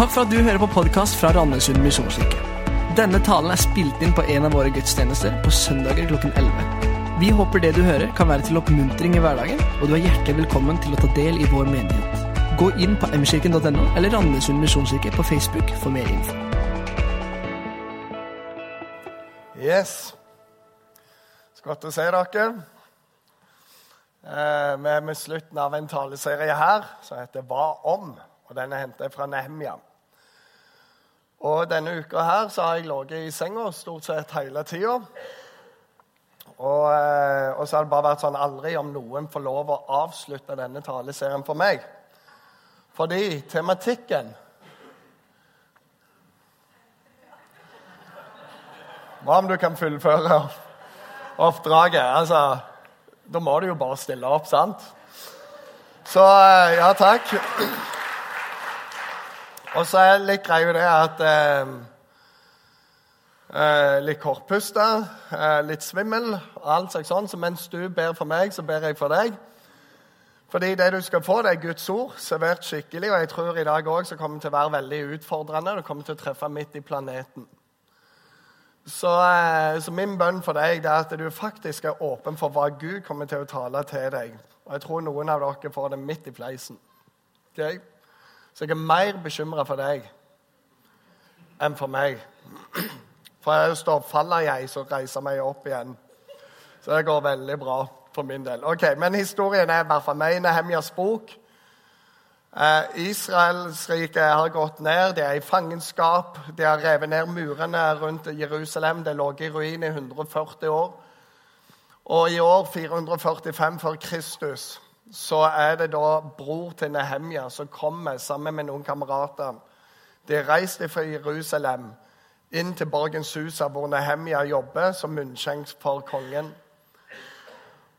Takk for at du hører på podkast fra Randesund misjonskirke. Denne talen er spilt inn på en av våre gudstjenester på søndager klokken 11. Vi håper det du hører, kan være til oppmuntring i hverdagen, og du er hjertelig velkommen til å ta del i vår menighet. Gå inn på mkirken.no eller Randesund misjonskirke på Facebook for mer info. Yes. Så godt å se dere. Eh, vi er med slutten av en taleserie her som heter 'Hva om?' og Den er hentet fra Nehemia. Og Denne uka her så har jeg ligget i senga stort sett hele tida. Og, eh, og så har det bare vært sånn aldri om noen får lov å avslutte denne taleserien for meg. Fordi tematikken Hva om du kan fullføre oppdraget? Altså, Da må du jo bare stille opp, sant? Så eh, ja, takk. Og så er litt greia det at eh, eh, Litt kortpusta, eh, litt svimmel, og alt slags sånn. Så mens du ber for meg, så ber jeg for deg. Fordi det du skal få, det er Guds ord servert skikkelig. Og jeg tror i dag òg kommer det til å være veldig utfordrende. Du kommer til å treffe midt i planeten. Så, eh, så, min bønn for deg er at du faktisk er åpen for hva Gud kommer til å tale til deg. Og jeg tror noen av dere får det midt i fleisen. Okay? Så jeg er mer bekymra for deg enn for meg. For jeg står faller jeg, så reiser meg opp igjen. Så det går veldig bra for min del. Ok, Men historien er i hvert fall meg i Nehemjas bok. Eh, Israelsriket har gått ned, de er i fangenskap. De har revet ned murene rundt Jerusalem. Det lå i ruin i 140 år. Og i år 445 før Kristus så er det da bror til Nehemja som kommer sammen med noen kamerater. De reiste fra Jerusalem inn til borgens hus, hvor Nehemja jobber som munnskjenk for kongen.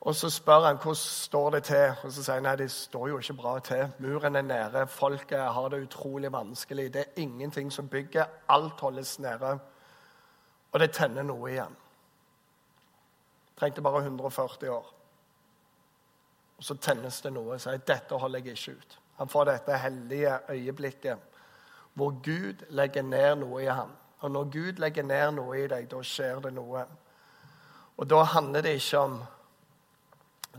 Og Så spør han hvordan står det til, og så sier han nei, det står jo ikke bra til. Muren er nede, folket har det utrolig vanskelig. Det er ingenting som bygger. Alt holdes nede. Og det tenner noe igjen. Trengte bare 140 år. Og så tennes det noe. og Sier dette holder jeg ikke ut. Han får dette hellige øyeblikket hvor Gud legger ned noe i ham. Og når Gud legger ned noe i deg, da skjer det noe. Og da handler det ikke om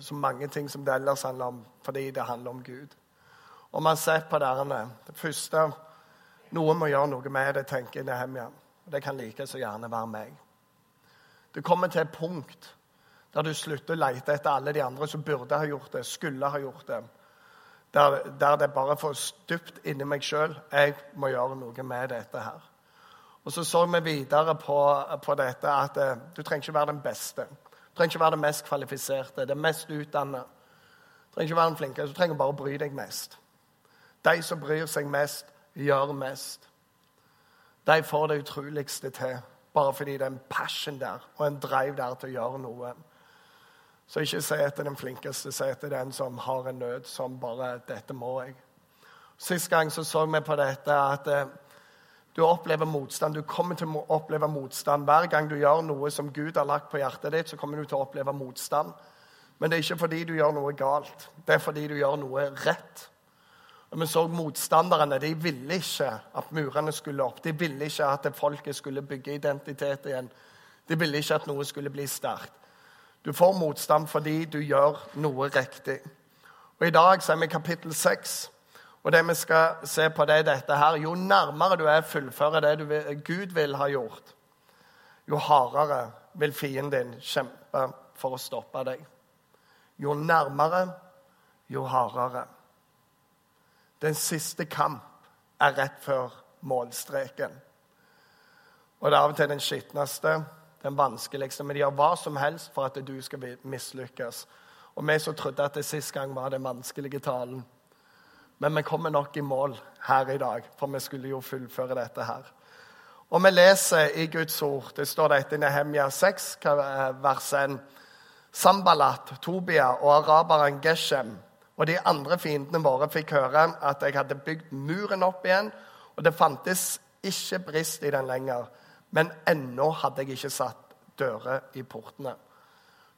så mange ting som det ellers handler om, fordi det handler om Gud. Og man ser på derne. Det første Noen må gjøre noe med det, tenker Nehemia. Det kan like så gjerne være meg. Du kommer til et punkt der du slutter å lete etter alle de andre som burde ha gjort det, skulle ha gjort det. Der, der det bare får stupt inni meg sjøl. Jeg må gjøre noe med dette her. Og så så vi videre på, på dette at eh, du trenger ikke være den beste. Du trenger ikke være den mest kvalifiserte, den mest utdannede. Du trenger ikke være den flinkeste, du trenger bare å bry deg mest. De som bryr seg mest, gjør mest. De får det utroligste til, bare fordi det er en passion der og en drive der til å gjøre noe. Så ikke si etter den flinkeste, si etter den som har en nød som bare 'Dette må jeg'. Sist gang så, så vi på dette at eh, du opplever motstand. Du kommer til å oppleve motstand. Hver gang du gjør noe som Gud har lagt på hjertet ditt, så kommer du til å oppleve motstand. Men det er ikke fordi du gjør noe galt. Det er fordi du gjør noe rett. Og Vi så motstanderne. De ville ikke at murene skulle opp. De ville ikke at folket skulle bygge identitet igjen. De ville ikke at noe skulle bli sterkt. Du får motstand fordi du gjør noe riktig. Og I dag så er vi i kapittel 6. Og det vi skal se på, det er dette her. Jo nærmere du er fullføre det vil, Gud vil ha gjort, jo hardere vil fienden din kjempe for å stoppe deg. Jo nærmere, jo hardere. Den siste kamp er rett før målstreken. Og det er av og til den skitneste, den vanskeligste. Men de gjør hva som helst for at du skal mislykkes. Og vi som trodde at det sist gang var den vanskelige talen, men vi kommer nok i mål her i dag, for vi skulle jo fullføre dette her. Og vi leser i Guds ord, det står dette i Nehemia 6, vers 1. Sambalat, Tobia og araberen Geshem og de andre fiendene våre fikk høre at jeg hadde bygd muren opp igjen, og det fantes ikke brist i den lenger. Men ennå hadde jeg ikke satt dører i portene.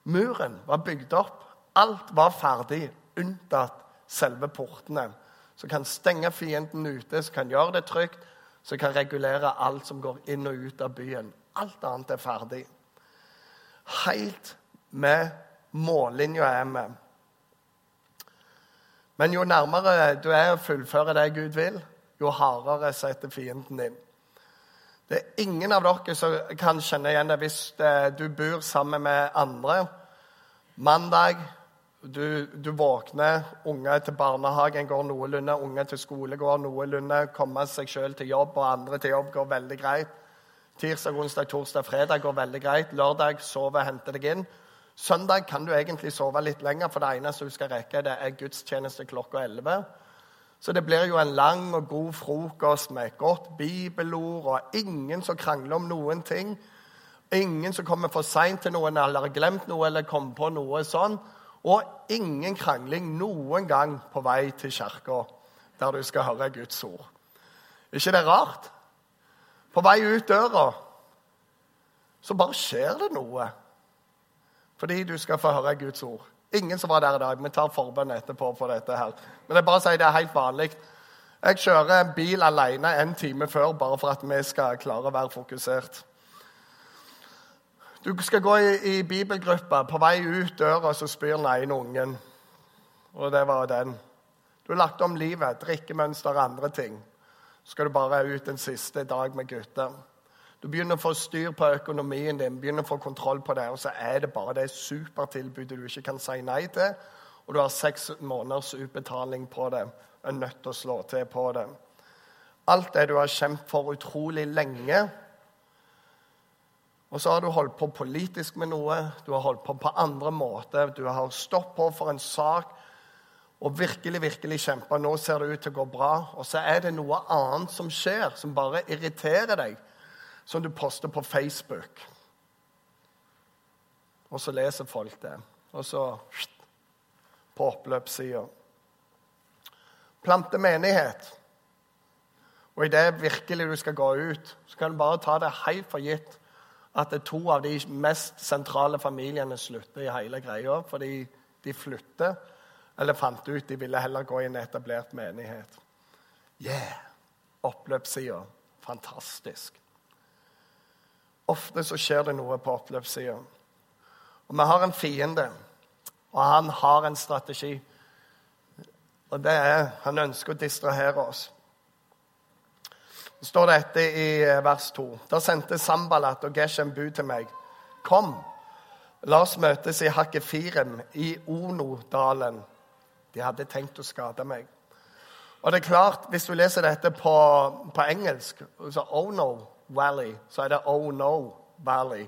Muren var bygd opp. Alt var ferdig, unntatt selve portene som kan stenge fienden ute, som kan gjøre det trygt, som kan regulere alt som går inn og ut av byen. Alt annet er ferdig. Helt med mållinja er vi. Men jo nærmere du er å fullføre det Gud vil, jo hardere setter fienden inn. Det er ingen av dere som kan kjenne igjen det hvis eh, du bor sammen med andre. Mandag du, du våkner, unger til barnehagen går noenlunde, unger til skole går noenlunde, komme seg sjøl til jobb og andre til jobb går veldig greit. Tirsdag, onsdag, torsdag, fredag går veldig greit. Lørdag sover, henter deg inn. Søndag kan du egentlig sove litt lenger, for det eneste du skal rekke, det er gudstjeneste klokka 11. Så det blir jo en lang og god frokost med et godt bibelord og ingen som krangler om noen ting. Ingen som kommer for seint til noen eller har glemt noe eller kommet på noe sånn. Og ingen krangling noen gang på vei til kirka, der du skal høre Guds ord. Ikke det rart? På vei ut døra så bare skjer det noe fordi du skal få høre Guds ord. Ingen som var der i dag. Vi tar forbønn etterpå for dette. her. Men jeg bare sier det er helt vanlig. Jeg kjører en bil alene en time før bare for at vi skal klare å være fokusert. Du skal gå i, i bibelgruppa. På vei ut døra så spyr den ene ungen. Og det var den. Du har lagt om livet, drikkemønster og andre ting. Så skal du bare ut en siste dag med gutter. Du begynner å få styr på økonomien din, begynner å få kontroll på det, og så er det bare det supertilbudet du ikke kan si nei til, og du har seks måneders utbetaling på det. Er nødt til å slå til på det. Alt det du har kjempet for utrolig lenge, og så har du holdt på politisk med noe, du har holdt på på andre måter. Du har stått på for en sak og virkelig, virkelig kjempa. Nå ser det ut til å gå bra. Og så er det noe annet som skjer, som bare irriterer deg, som du poster på Facebook. Og så leser folk det. Og så på oppløpssida. Plante menighet. Og idet virkelig du skal gå ut, så kan du bare ta det helt for gitt at det er to av de mest sentrale familiene slutter i hele greia fordi de flytter eller fant ut de ville heller gå i en etablert menighet. Yeah! Oppløpssida. Fantastisk. Ofte så skjer det noe på oppløpssida. Og vi har en fiende, og han har en strategi. Og det er Han ønsker å distrahere oss. Så står dette i eh, vers 2. Da sendte Sambalat og Geshem bud til meg. Kom, la oss møtes i Hakkefirem i Ono-dalen. De hadde tenkt å skade meg. Og det er klart, Hvis du leser dette på, på engelsk, så Ono Valley, så er det Oh No Valley.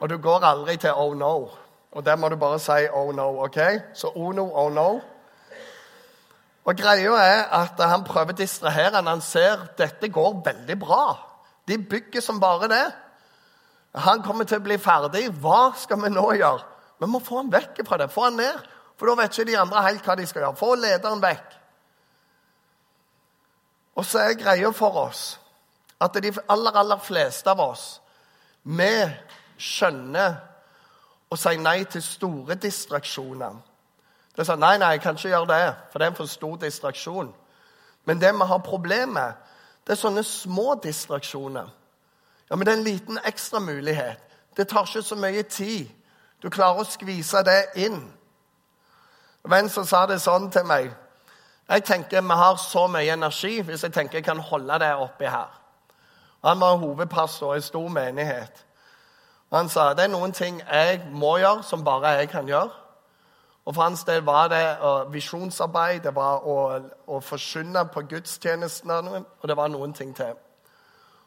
Og du går aldri til Oh No. Og der må du bare si Oh No. ok? Så Ono, Oh No. Og greia er at Han prøver å distrahere når han ser dette går veldig bra. De bygger som bare det. Han kommer til å bli ferdig. Hva skal vi nå gjøre? Vi må få han vekk fra det. Få han ned. For da vet ikke de andre helt hva de skal gjøre. Få lederen vekk. Og så er greia for oss at de aller, aller fleste av oss, vi skjønner å si nei til store distraksjoner. Det er sånn, Nei, nei, jeg kan ikke gjøre det, for det er en for stor distraksjon. Men det vi har problem med, det er sånne små distraksjoner. Ja, Men det er en liten ekstra mulighet. Det tar ikke så mye tid. Du klarer å skvise det inn. En som sa det sånn til meg Jeg tenker vi har så mye energi hvis jeg tenker jeg kan holde det oppi her. Han var hovedpastor i stor menighet. Han sa det er noen ting jeg må gjøre, som bare jeg kan gjøre. Og For hans del var det uh, visjonsarbeid, det var å, å forsyne på gudstjenestene, og det var noen ting til.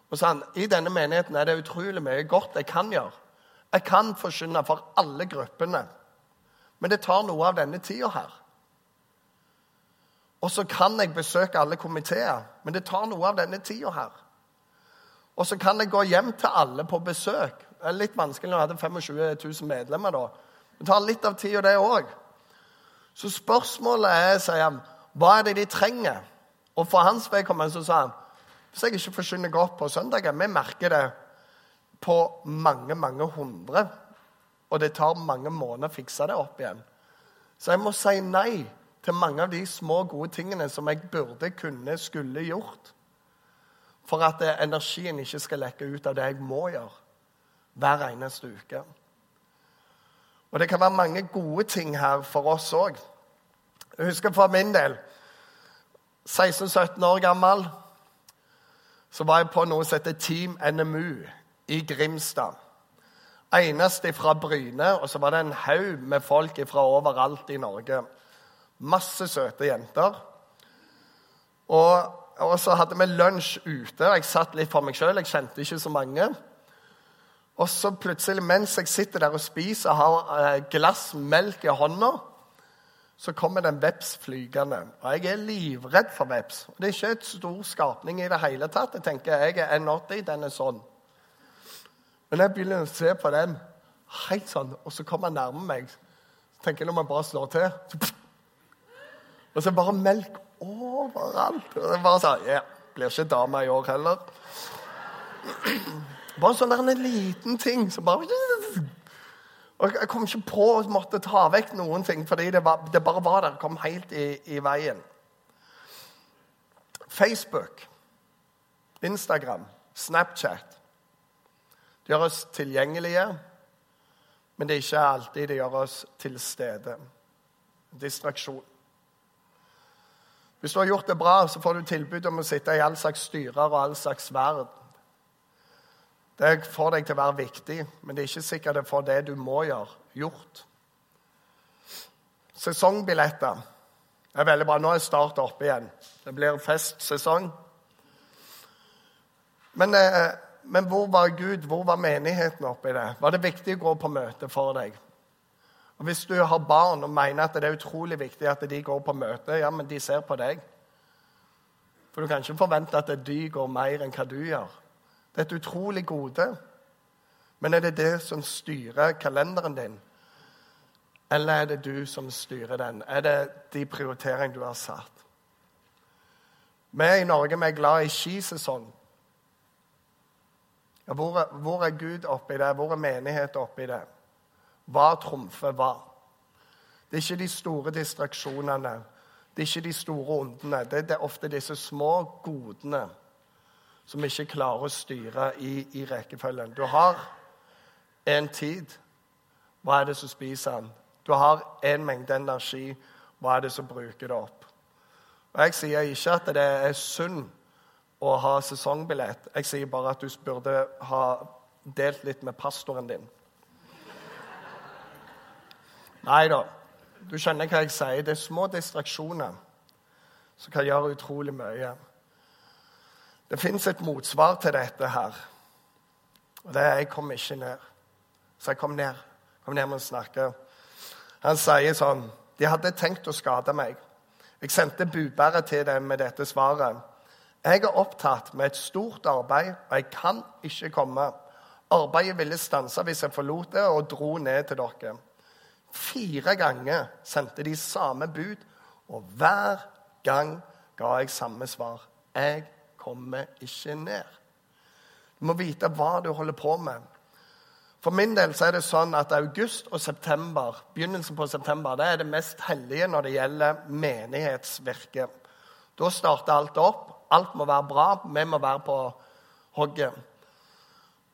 Og så han, I denne menigheten er det utrolig mye godt jeg kan gjøre. Jeg kan forsyne for alle gruppene, men det tar noe av denne tida her. Og så kan jeg besøke alle komiteer, men det tar noe av denne tida her. Og så kan jeg gå hjem til alle på besøk. Det er litt vanskelig når jeg hadde 25 000 medlemmer. da. Det tar litt av tida, det òg. Så spørsmålet er, sier han, hva er det de trenger? Og for hans vedkommende så sa han hvis jeg ikke forsyner godt på søndager Vi merker det på mange, mange hundre. Og det tar mange måneder å fikse det opp igjen. Så jeg må si nei til mange av de små, gode tingene som jeg burde, kunne, skulle gjort. For at eh, energien ikke skal lekke ut av det jeg må gjøre hver eneste uke. Og det kan være mange gode ting her for oss òg. Jeg husker for min del 16-17 år gammel så var jeg på noe som heter Team NMU i Grimstad. Eneste fra Bryne, og så var det en haug med folk fra overalt i Norge. Masse søte jenter. Og, og så hadde vi lunsj ute. Jeg satt litt for meg sjøl, jeg kjente ikke så mange. Og så plutselig, mens jeg sitter der og spiser og har eh, glass melk i hånda, så kommer det en veps flygende. Og jeg er livredd for veps. Det er ikke et stor skapning i det hele tatt. Jeg tenker jeg er 1,80, den er sånn. Men jeg begynner å se på den helt sånn, og så kommer han nærme meg. Så tenker jeg nå må bare slå til. Og så bare melk overalt. Og er bare sa ja, Blir ikke dame i år heller. Bare sånn en liten ting som bare og Jeg kom ikke på å måtte ta vekk noen ting, fordi det, var, det bare var der. kom helt i, i veien. Facebook, Instagram, Snapchat De gjør oss tilgjengelige, men det er ikke alltid de gjør oss til stede. Distraksjon. Hvis du har gjort det bra, så får du tilbud om å sitte i all slags styrer og all slags verd. Det får deg til å være viktig, men det er ikke sikkert det får det du må gjøre, gjort. Sesongbilletter er veldig bra. Nå er Start oppe igjen. Det blir festsesong. Men, eh, men hvor var Gud? Hvor var menigheten oppi det? Var det viktig å gå på møte for deg? Og Hvis du har barn og mener at det er utrolig viktig at de går på møte, ja, men de ser på deg. For du kan ikke forvente at de går mer enn hva du gjør. Det er et utrolig gode. Men er det det som styrer kalenderen din? Eller er det du som styrer den? Er det de prioriteringene du har satt? Vi i Norge vi er glad i skisesong. Hvor, hvor er Gud oppi det? Hvor er menighet oppi det? Hva trumfer hva? Det er ikke de store distraksjonene. Det er ikke de store ondene. Det er ofte disse små godene som ikke klarer å styre i, i rekkefølgen. Du har en tid. Hva er det som spiser den? Du har en mengde energi. Hva er det som bruker det opp? Og Jeg sier ikke at det er synd å ha sesongbillett. Jeg sier bare at du burde ha delt litt med pastoren din. Nei da. Du skjønner hva jeg sier. Det er små distraksjoner som kan gjøre utrolig mye. Det fins et motsvar til dette her. Og det er 'jeg kom ikke ned'. Så jeg kom ned. Kom ned med å snakke. Han sier sånn De hadde tenkt å skade meg. Jeg sendte budbæret til dem med dette svaret. Jeg er opptatt med et stort arbeid, og jeg kan ikke komme. Arbeidet ville stanse hvis jeg forlot det og dro ned til dere. Fire ganger sendte de samme bud, og hver gang ga jeg samme svar. Jeg kommer ikke ned. Du må vite hva du holder på med. For min del så er det sånn at august og september, begynnelsen på september det er det mest hellige når det gjelder menighetsvirke. Da starter alt opp. Alt må være bra. Vi må være på hogget.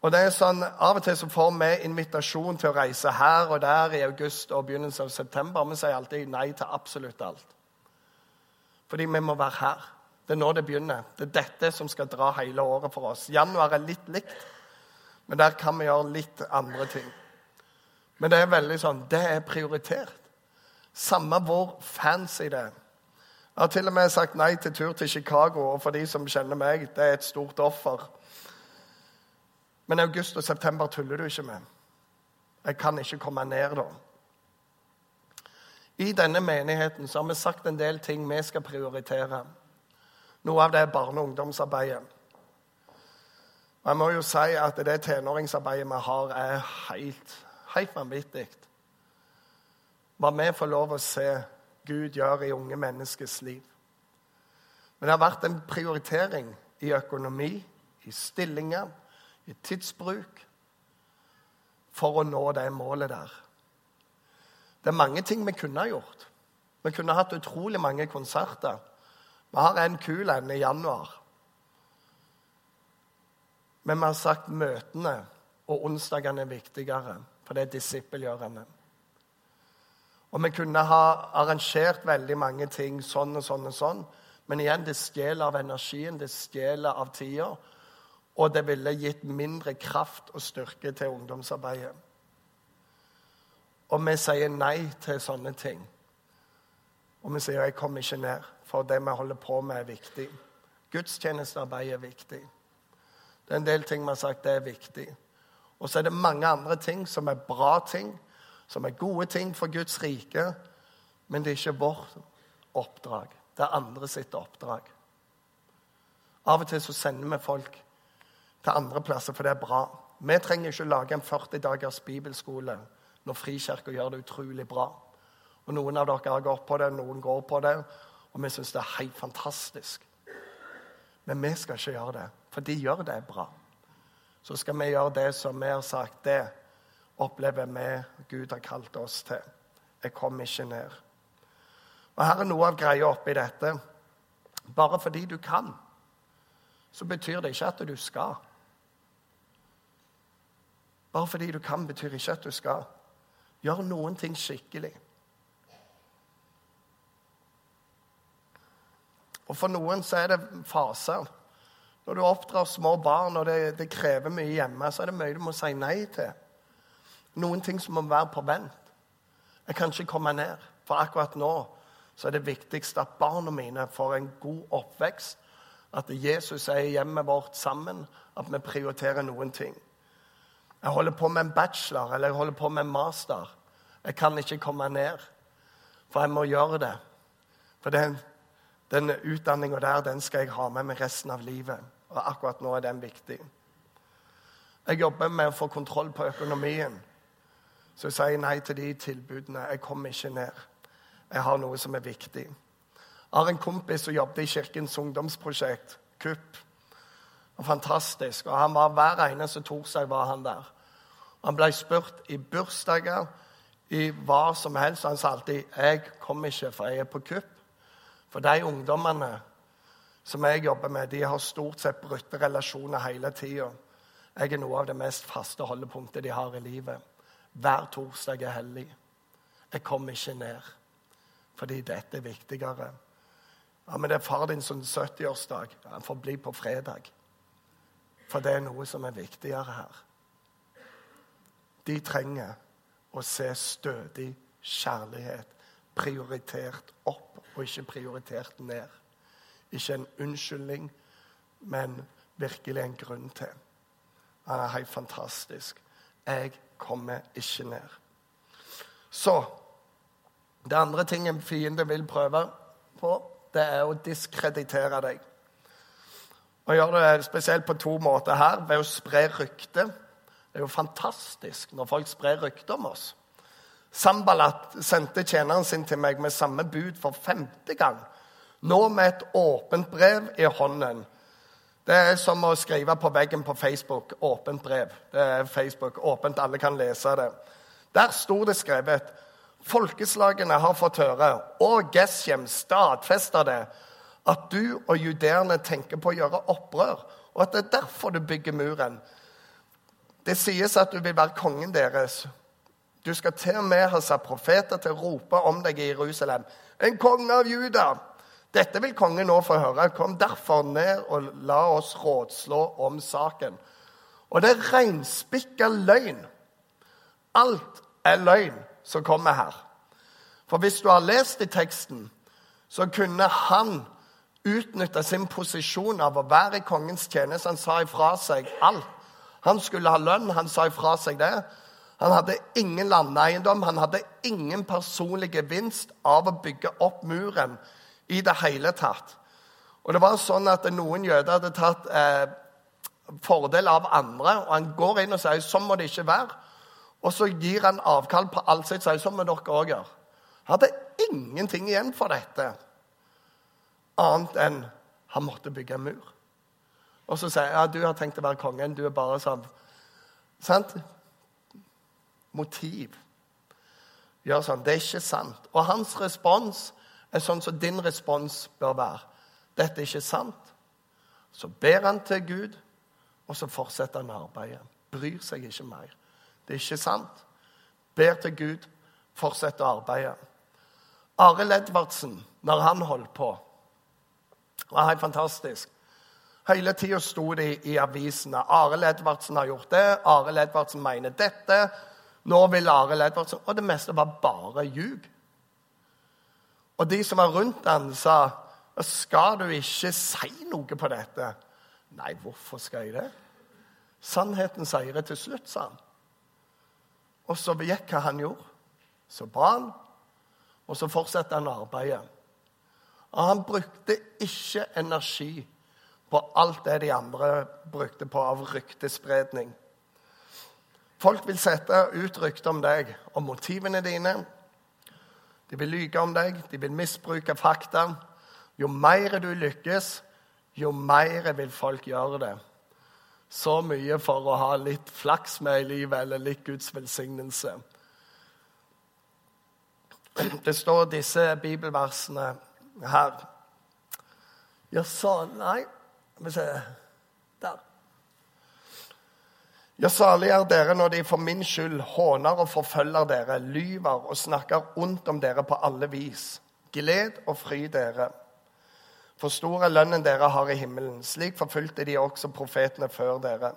Og det er sånn, Av og til så får vi invitasjon til å reise her og der i august og begynnelsen av september. Vi sier alltid nei til absolutt alt. Fordi vi må være her. Det er nå det begynner. Det er dette som skal dra hele året for oss. Januar er litt likt, men der kan vi gjøre litt andre ting. Men det er veldig sånn Det er prioritert. Samme hvor fancy det er. Jeg har til og med sagt nei til tur til Chicago, og for de som kjenner meg, det er et stort offer. Men august og september tuller du ikke med. Jeg kan ikke komme ned da. I denne menigheten så har vi sagt en del ting vi skal prioritere. Noe av det er barne- og ungdomsarbeidet. Og jeg må jo si at det tenåringsarbeidet vi har, er helt, helt vanvittig. Hva vi får lov å se Gud gjøre i unge menneskers liv. Men det har vært en prioritering i økonomi, i stillinger, i tidsbruk for å nå det målet der. Det er mange ting vi kunne ha gjort. Vi kunne hatt utrolig mange konserter. Vi har en kul en i januar. Men vi har sagt møtene og onsdagene er viktigere, for det er disippelgjørende. Og vi kunne ha arrangert veldig mange ting sånn og sånn og sånn, men igjen, det stjeler av energien, det stjeler av tida, og det ville gitt mindre kraft og styrke til ungdomsarbeidet. Og vi sier nei til sånne ting. Og vi sier 'jeg kommer ikke ned', for det vi holder på med, er viktig. Gudstjenestearbeid er viktig. Det er en del ting vi har sagt det er viktig. Og så er det mange andre ting som er bra ting, som er gode ting for Guds rike, men det er ikke vårt oppdrag. Det er andre sitt oppdrag. Av og til så sender vi folk til andre plasser, for det er bra. Vi trenger ikke lage en 40 dagers bibelskole når Frikirka gjør det utrolig bra. Og Noen av dere har gått på det, noen går på det, og vi syns det er helt fantastisk. Men vi skal ikke gjøre det, for de gjør det bra. Så skal vi gjøre det som vi har sagt. Det opplever vi Gud har kalt oss til. Jeg kommer ikke ned. Og Her er noe av greia oppi dette. Bare fordi du kan, så betyr det ikke at du skal. Bare fordi du kan, betyr ikke at du skal. Gjør noen ting skikkelig. Og For noen så er det faser. Når du oppdrar små barn og det, det, krever mye hjemme, så er det mye du må si nei til. Noen ting som må være på vent. Jeg kan ikke komme ned. For akkurat nå så er det viktigst at barna mine får en god oppvekst. At Jesus er i hjemmet vårt sammen. At vi prioriterer noen ting. Jeg holder på med en bachelor eller jeg holder på med en master. Jeg kan ikke komme ned, for jeg må gjøre det. For den, den utdanninga der den skal jeg ha med meg resten av livet. Og akkurat nå er den viktig. Jeg jobber med å få kontroll på økonomien. Så jeg sier nei til de tilbudene. Jeg kommer ikke ned. Jeg har noe som er viktig. Jeg har en kompis som jobbet i Kirkens ungdomsprosjekt, KUP og fantastisk. Og han var Hver eneste torsdag var han der. Han ble spurt i bursdager, i hva som helst. Han sa alltid 'Jeg kommer ikke, for jeg er på kupp'. For de ungdommene som jeg jobber med, de har stort sett brutte relasjoner hele tida. Jeg er noe av det mest faste holdepunktet de har i livet. Hver torsdag er hellig. Jeg kommer ikke ned, fordi dette er viktigere. Ja, Men det er far din som 70-årsdag. Han får bli på fredag. For det er noe som er viktigere her. De trenger å se stødig kjærlighet prioritert opp og ikke prioritert ned. Ikke en unnskyldning, men virkelig en grunn til. Han er helt fantastisk. Jeg kommer ikke ned. Så Det andre ting en fiende vil prøve på, det er å diskreditere deg. Og gjør det spesielt på to måter her. Ved å spre rykte. Det er jo fantastisk når folk sprer rykter om oss. Sambalat sendte tjeneren sin til meg med samme bud for femte gang. Nå med et åpent brev i hånden. Det er som å skrive på veggen på Facebook 'åpent brev'. Det er Facebook, åpent, alle kan lese det. Der sto det skrevet Folkeslagene har fått høre, og Geshem stadfester det, at du og judeerne tenker på å gjøre opprør, og at det er derfor du bygger muren. Det sies at du vil være kongen deres. Du skal til og med ha satt profeter til å rope om deg i Jerusalem. En konge av Juda! Dette vil kongen nå få høre. Kom derfor ned og la oss rådslå om saken. Og det er reinspikka løgn. Alt er løgn som kommer her. For hvis du har lest i teksten, så kunne han utnytta sin posisjon av å være i kongens tjeneste. Han sa ifra seg alt. Han skulle ha lønn, han sa ifra seg det. Han hadde ingen landeiendom, han hadde ingen personlig gevinst av å bygge opp muren i det hele tatt. Og det var sånn at Noen jøder hadde tatt eh, fordel av andre, og han går inn og sier sånn må det ikke være. Og så gir han avkall på alt sitt, sier sånn må dere òg gjøre. Han hadde ingenting igjen for dette, annet enn han måtte bygge en mur. Og så sier jeg ja, du har tenkt å være kongen. Du er bare sånn Sant? Motiv. Gjør sånn. Det er ikke sant. Og hans respons er sånn som din respons bør være. Dette er ikke sant. Så ber han til Gud, og så fortsetter han arbeidet. Bryr seg ikke mer. Det er ikke sant. Ber til Gud, fortsetter arbeidet. Arild Edvardsen, når han holdt på, var helt fantastisk. Hele tida sto det i, avisene Arild Edvardsen har gjort det, Arild Edvardsen mener dette. Nå vil Arild Edvardsen Og det meste var bare ljug. Og de som var rundt han sa skal du ikke si noe på dette. Nei, hvorfor skal jeg det? Sannheten det til slutt, sa han. Og så gikk hva han gjorde. Så ba han, og så fortsatte han arbeidet. Og han brukte ikke energi på alt det de andre brukte på av ryktespredning. Folk vil sette ut rykter om deg, om motivene dine. De vil lyge om deg, de vil misbruke fakta. Jo mer du lykkes, jo mer vil folk gjøre det. Så mye for å ha litt flaks med i livet eller litt Guds velsignelse. Det står disse bibelversene her. Ja, sa Nei, vi se Der. Ja, salig er dere når de for min skyld håner og forfølger dere, lyver og snakker ondt om dere på alle vis. Gled og fry dere. For stor er lønnen dere har i himmelen. Slik forfulgte de også profetene før dere.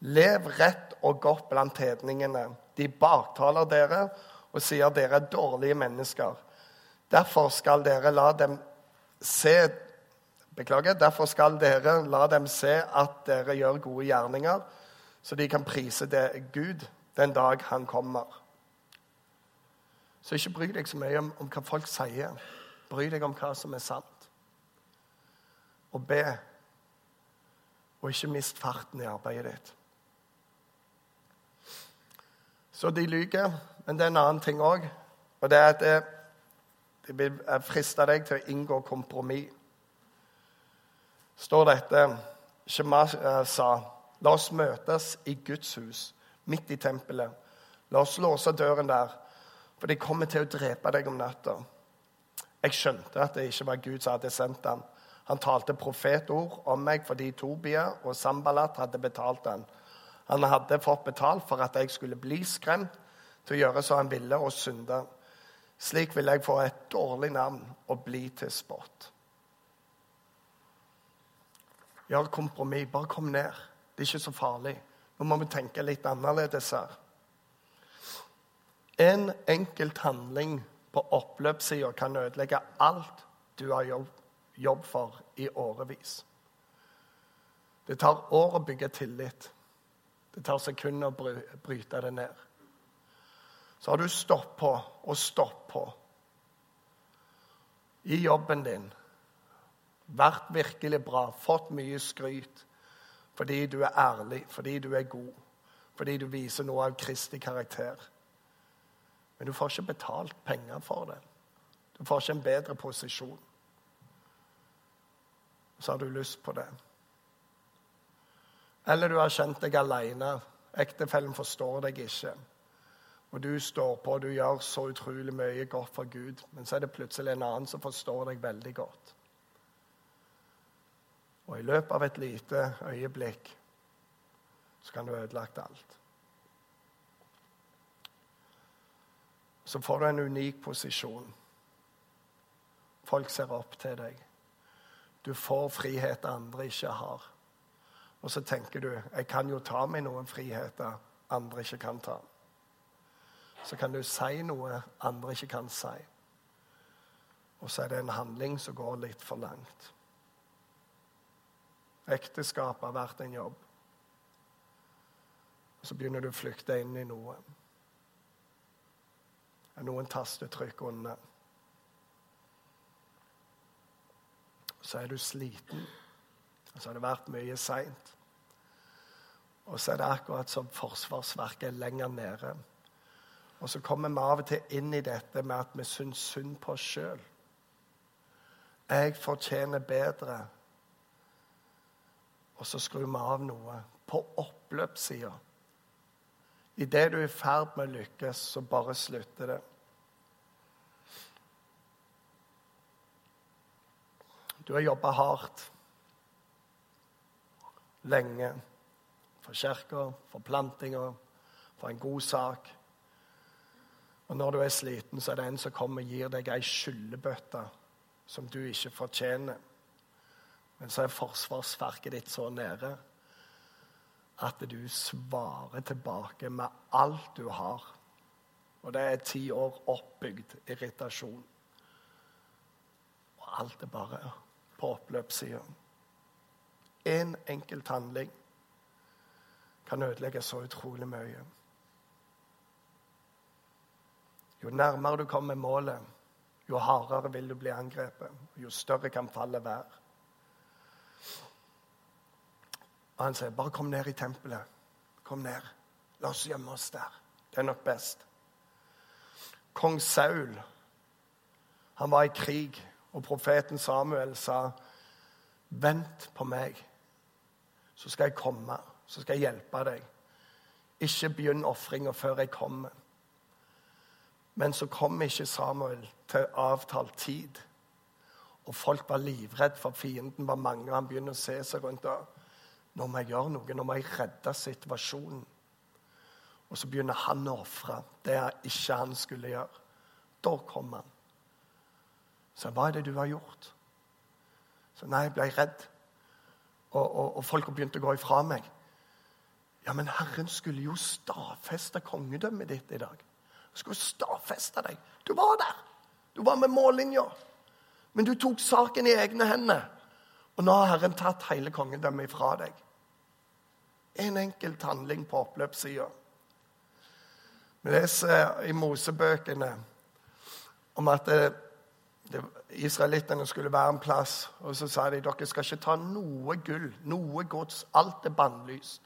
Lev rett og godt blant hedningene. De baktaler dere og sier dere er dårlige mennesker. Derfor skal dere la dem se Beklager. Derfor skal dere la dem se at dere gjør gode gjerninger, så de kan prise det Gud den dag han kommer. Så ikke bry deg så mye om, om hva folk sier. Bry deg om hva som er sant. Og be. Og ikke mist farten i arbeidet ditt. Så de lyver. Men det er en annen ting òg. Og det er at det, de vil friste deg til å inngå kompromiss. Står dette Shema eh, sa La oss møtes i Guds hus, midt i tempelet. La oss låse døren der, for de kommer til å drepe deg om natta. Jeg skjønte at det ikke var Gud som hadde sendt ham. Han talte profetord om meg fordi Tobia og Sambalat hadde betalt ham. Han hadde fått betalt for at jeg skulle bli skremt til å gjøre som han ville, og synde. Slik vil jeg få et dårlig navn og bli til spott. Gjør kompromiss. Bare kom ned. Det er ikke så farlig. Nå må vi tenke litt annerledes her. En enkelt handling på oppløpssida kan ødelegge alt du har jobb, jobb for i årevis. Det tar år å bygge tillit. Det tar sekunder å bryte det ned. Så har du stopp på og stopp på i jobben din. Vært virkelig bra, fått mye skryt fordi du er ærlig, fordi du er god, fordi du viser noe av Kristi karakter. Men du får ikke betalt penger for det. Du får ikke en bedre posisjon. Så har du lyst på det. Eller du har kjent deg alene. Ektefellen forstår deg ikke. Og du står på, og du gjør så utrolig mye godt for Gud. Men så er det plutselig en annen som forstår deg veldig godt. Og i løpet av et lite øyeblikk så kan du ha ødelagt alt. Så får du en unik posisjon. Folk ser opp til deg. Du får frihet andre ikke har. Og så tenker du jeg kan jo ta meg noen friheter andre ikke kan ta. Så kan du si noe andre ikke kan si. Og så er det en handling som går litt for langt. Ekteskapet har vært en jobb. Så begynner du å flykte inn i noe. Er noen tastetrykk under. Så er du sliten, og så har det vært mye seint. Og så er det akkurat som forsvarsverket er lenger nede. Og så kommer vi av og til inn i dette med at vi syns synd på oss sjøl. Jeg fortjener bedre og så skrur vi av noe på oppløpssida. Idet du er i ferd med å lykkes, så bare slutter det. Du har jobba hardt lenge for kirka, for plantinga, for en god sak. Og når du er sliten, så er det en som kommer og gir deg ei skyllebøtte som du ikke fortjener. Men så er forsvarsverket ditt så nede at du svarer tilbake med alt du har. Og det er ti år oppbygd irritasjon. Og alt er bare på oppløpssida. Én en enkelt handling kan ødelegge så utrolig mye. Jo nærmere du kommer målet, jo hardere vil du bli angrepet. Jo større kan fallet være. Og han sier, 'Bare kom ned i tempelet. Kom ned. La oss gjemme oss der. Det er nok best.' Kong Saul, han var i krig, og profeten Samuel sa, 'Vent på meg, så skal jeg komme. Så skal jeg hjelpe deg.' Ikke begynn ofringa før jeg kommer. Men så kom ikke Samuel til avtalt tid. Og folk var livredd, for fienden var mange. Han begynner å se seg rundt. og Nå må jeg gjøre noe. Nå må jeg redde situasjonen. Og så begynner han å ofre det ikke han skulle gjøre. Da kom han. Så hva er det du har gjort? Så nei, jeg ble redd. Og, og, og folk begynte å gå ifra meg. Ja, men Herren skulle jo stadfeste kongedømmet ditt i dag skulle stadfeste deg. Du var der. Du var med mållinja. Men du tok saken i egne hender. Og nå har Herren tatt hele kongedømmet ifra deg. En enkelt handling på oppløpssida. Vi leser i Mosebøkene om at det, israelittene skulle være en plass. Og så sa de dere skal ikke ta noe gull, noe gods. Alt er bannlyst.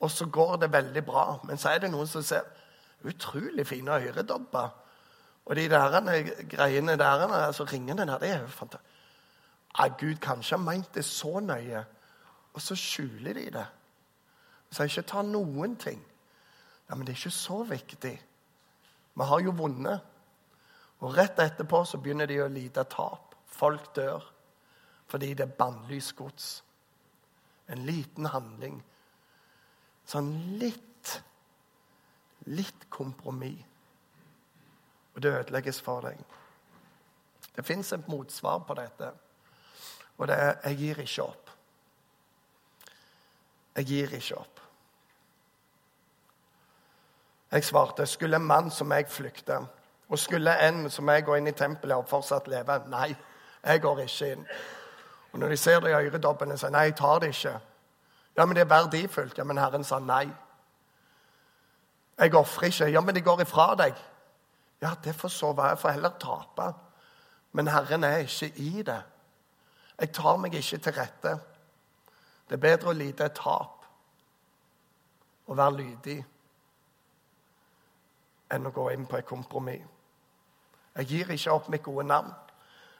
Og så går det veldig bra. Men så er det noen som ser Utrolig fine øredobber. Og de der greiene der, altså ringene der, det er jo fantastisk. Ah, Gud kanskje har meint det så nøye, og så skjuler de det. Så sier ikke ta noen ting. Ja, Men det er ikke så viktig. Vi har jo vunnet. Og rett etterpå så begynner de å lide tap. Folk dør fordi det er bannlyst gods. En liten handling. Sånn litt litt kompromiss. Og det ødelegges for deg. Det fins et motsvar på dette, og det er 'jeg gir ikke opp'. Jeg gir ikke opp. Jeg svarte, skulle en mann som jeg flykte, og skulle en som jeg gå inn i tempelet og fortsatt leve? Nei, jeg går ikke inn. Og når de ser det i øredobbene, sier nei, jeg tar det ikke. Ja, men det er verdifullt. Ja, men Herren sa nei. Jeg ofrer ikke. Ja, men de går ifra deg. Ja, det får så være. Jeg får heller tape. Men Herren er ikke i det. Jeg tar meg ikke til rette. Det er bedre å lide et tap og være lydig enn å gå inn på et kompromiss. Jeg gir ikke opp mitt gode navn.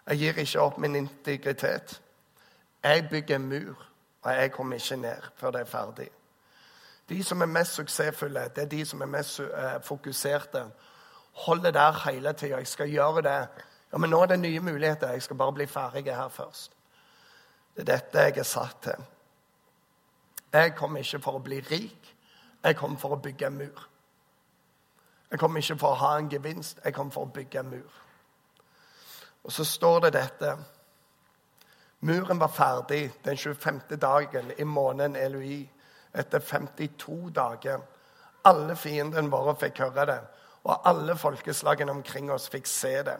Jeg gir ikke opp min integritet. Jeg bygger en mur, og jeg kommer ikke ned før det er ferdig. De som er mest suksessfulle, det er de som er mest uh, fokuserte. Holder der hele tida. 'Jeg skal gjøre det.' Ja, Men nå er det nye muligheter. Jeg skal bare bli ferdig her først. Det er dette jeg er satt til. Jeg kommer ikke for å bli rik. Jeg kommer for å bygge en mur. Jeg kommer ikke for å ha en gevinst. Jeg kommer for å bygge en mur. Og så står det dette. Muren var ferdig den 25. dagen i måneden Eloi etter 52 dager. Alle fiendene våre fikk høre det, og alle folkeslagene omkring oss fikk se det.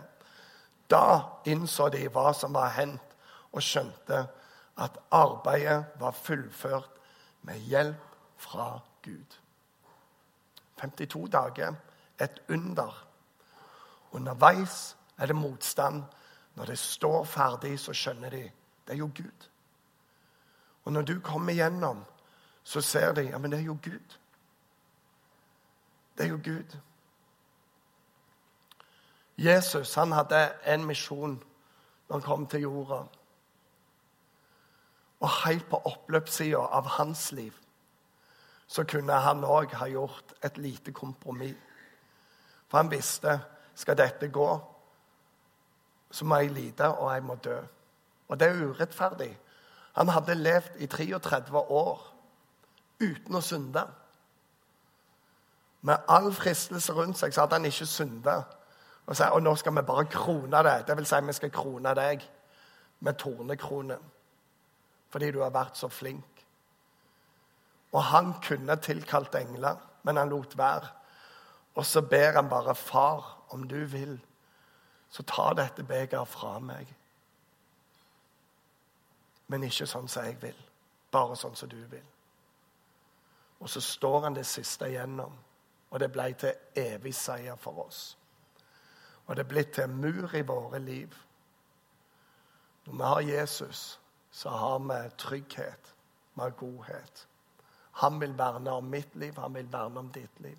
Da innså de hva som var hendt, og skjønte at arbeidet var fullført med hjelp fra Gud. 52 dager et under. Underveis er det motstand. Når det står ferdig, så skjønner de det er jo Gud. Og når du kommer gjennom så ser de ja, men det er jo Gud. Det er jo Gud. Jesus han hadde en misjon når han kom til jorda. Og helt på oppløpssida av hans liv så kunne han òg ha gjort et lite kompromiss. For han visste skal dette gå, så må jeg lide, og jeg må dø. Og det er urettferdig. Han hadde levd i 33 år uten å synde. Med all fristelse rundt seg så hadde han ikke synda. Og, sier og nå skal vi bare krone det. Det vil si vi skal krone deg med tornekronen. Fordi du har vært så flink. Og han kunne tilkalt engler, men han lot være. Og så ber han bare, 'Far, om du vil, så ta dette begeret fra meg.' Men ikke sånn som jeg vil, bare sånn som du vil. Og så står han det siste igjennom, og det ble til evig seier for oss. Og det er blitt til en mur i våre liv. Når vi har Jesus, så har vi trygghet, vi har godhet. Han vil verne om mitt liv, han vil verne om ditt liv.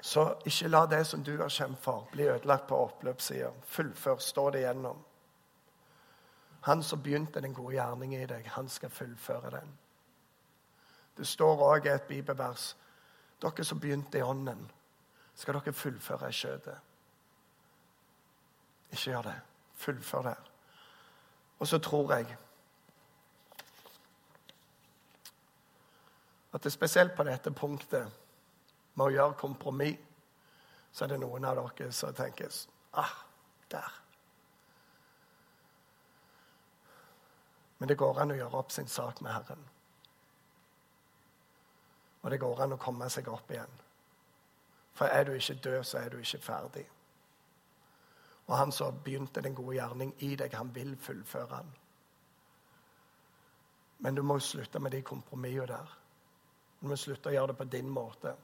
Så ikke la det som du har kjempet for, bli ødelagt på oppløpssida. Fullfør, stå det gjennom. Han som begynte den gode gjerningen i deg, han skal fullføre den. Det står òg et bibelvers dere som begynte i ånden, skal dere fullføre i skjøtet. Ikke gjør det. Fullfør det. Og så tror jeg at det spesielt på dette punktet med å gjøre kompromiss, så er det noen av dere som tenker ah, der. Men det går an å gjøre opp sin sak med Herren. Og det går an å komme seg opp igjen. For er du ikke død, så er du ikke ferdig. Og han som begynte den gode gjerning i deg, han vil fullføre den. Men du må slutte med de kompromissene der. Du må slutte å gjøre det på din måte.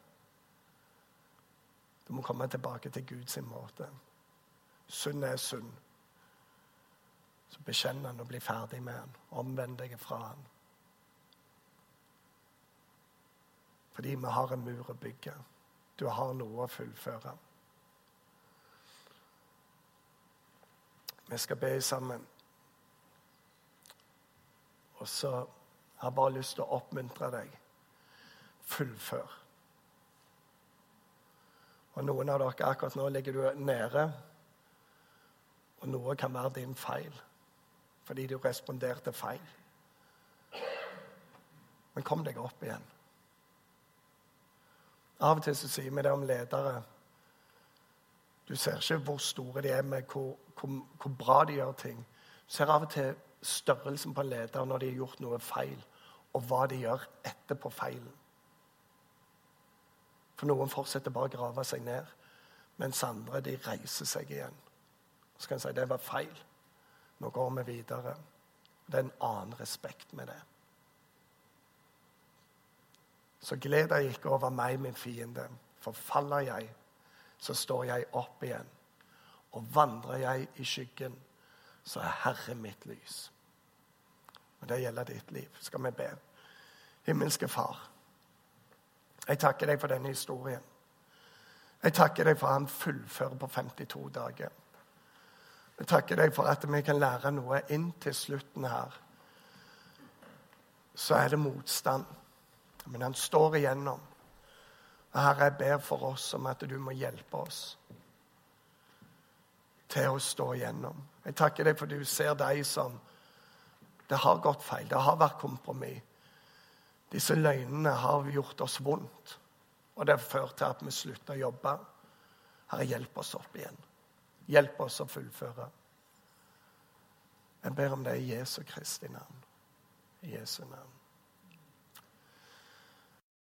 Du må komme tilbake til Guds måte. Synd er synd. Så bekjenn han og bli ferdig med han. Omvend deg fra han. Fordi vi har en mur å bygge. Du har noe å fullføre. Vi skal be sammen. Og så har jeg bare lyst til å oppmuntre deg. Fullfør. Og Noen av dere akkurat nå ligger du nede, og noe kan være din feil fordi du responderte feil. Men kom deg opp igjen. Av og til så sier vi det om ledere. Du ser ikke hvor store de er, med hvor, hvor, hvor bra de gjør ting. Du ser av og til størrelsen på en leder når de har gjort noe feil, og hva de gjør etterpå feilen. For noen fortsetter bare å grave seg ned, mens andre de reiser seg igjen. Så kan en si det var feil. Nå går vi videre. Det er en annen respekt med det. Så gled deg ikke over meg, min fiende. For faller jeg, så står jeg opp igjen. Og vandrer jeg i skyggen, så er Herre mitt lys. Og det gjelder ditt liv. Skal vi be. Himmelske Far, jeg takker deg for denne historien. Jeg takker deg for at han fullfører på 52 dager. Jeg takker deg for at vi kan lære noe inn til slutten her. Så er det motstand. Men han står igjennom. Og Herre, jeg ber for oss om at du må hjelpe oss til å stå igjennom. Jeg takker deg for du ser de som Det har gått feil. Det har vært kompromiss. Disse løgnene har gjort oss vondt. Og det har ført til at vi slutter å jobbe. Herre, hjelp oss opp igjen. Hjelp oss å fullføre. Jeg ber om det i Jesu Kristi navn. I Jesu navn.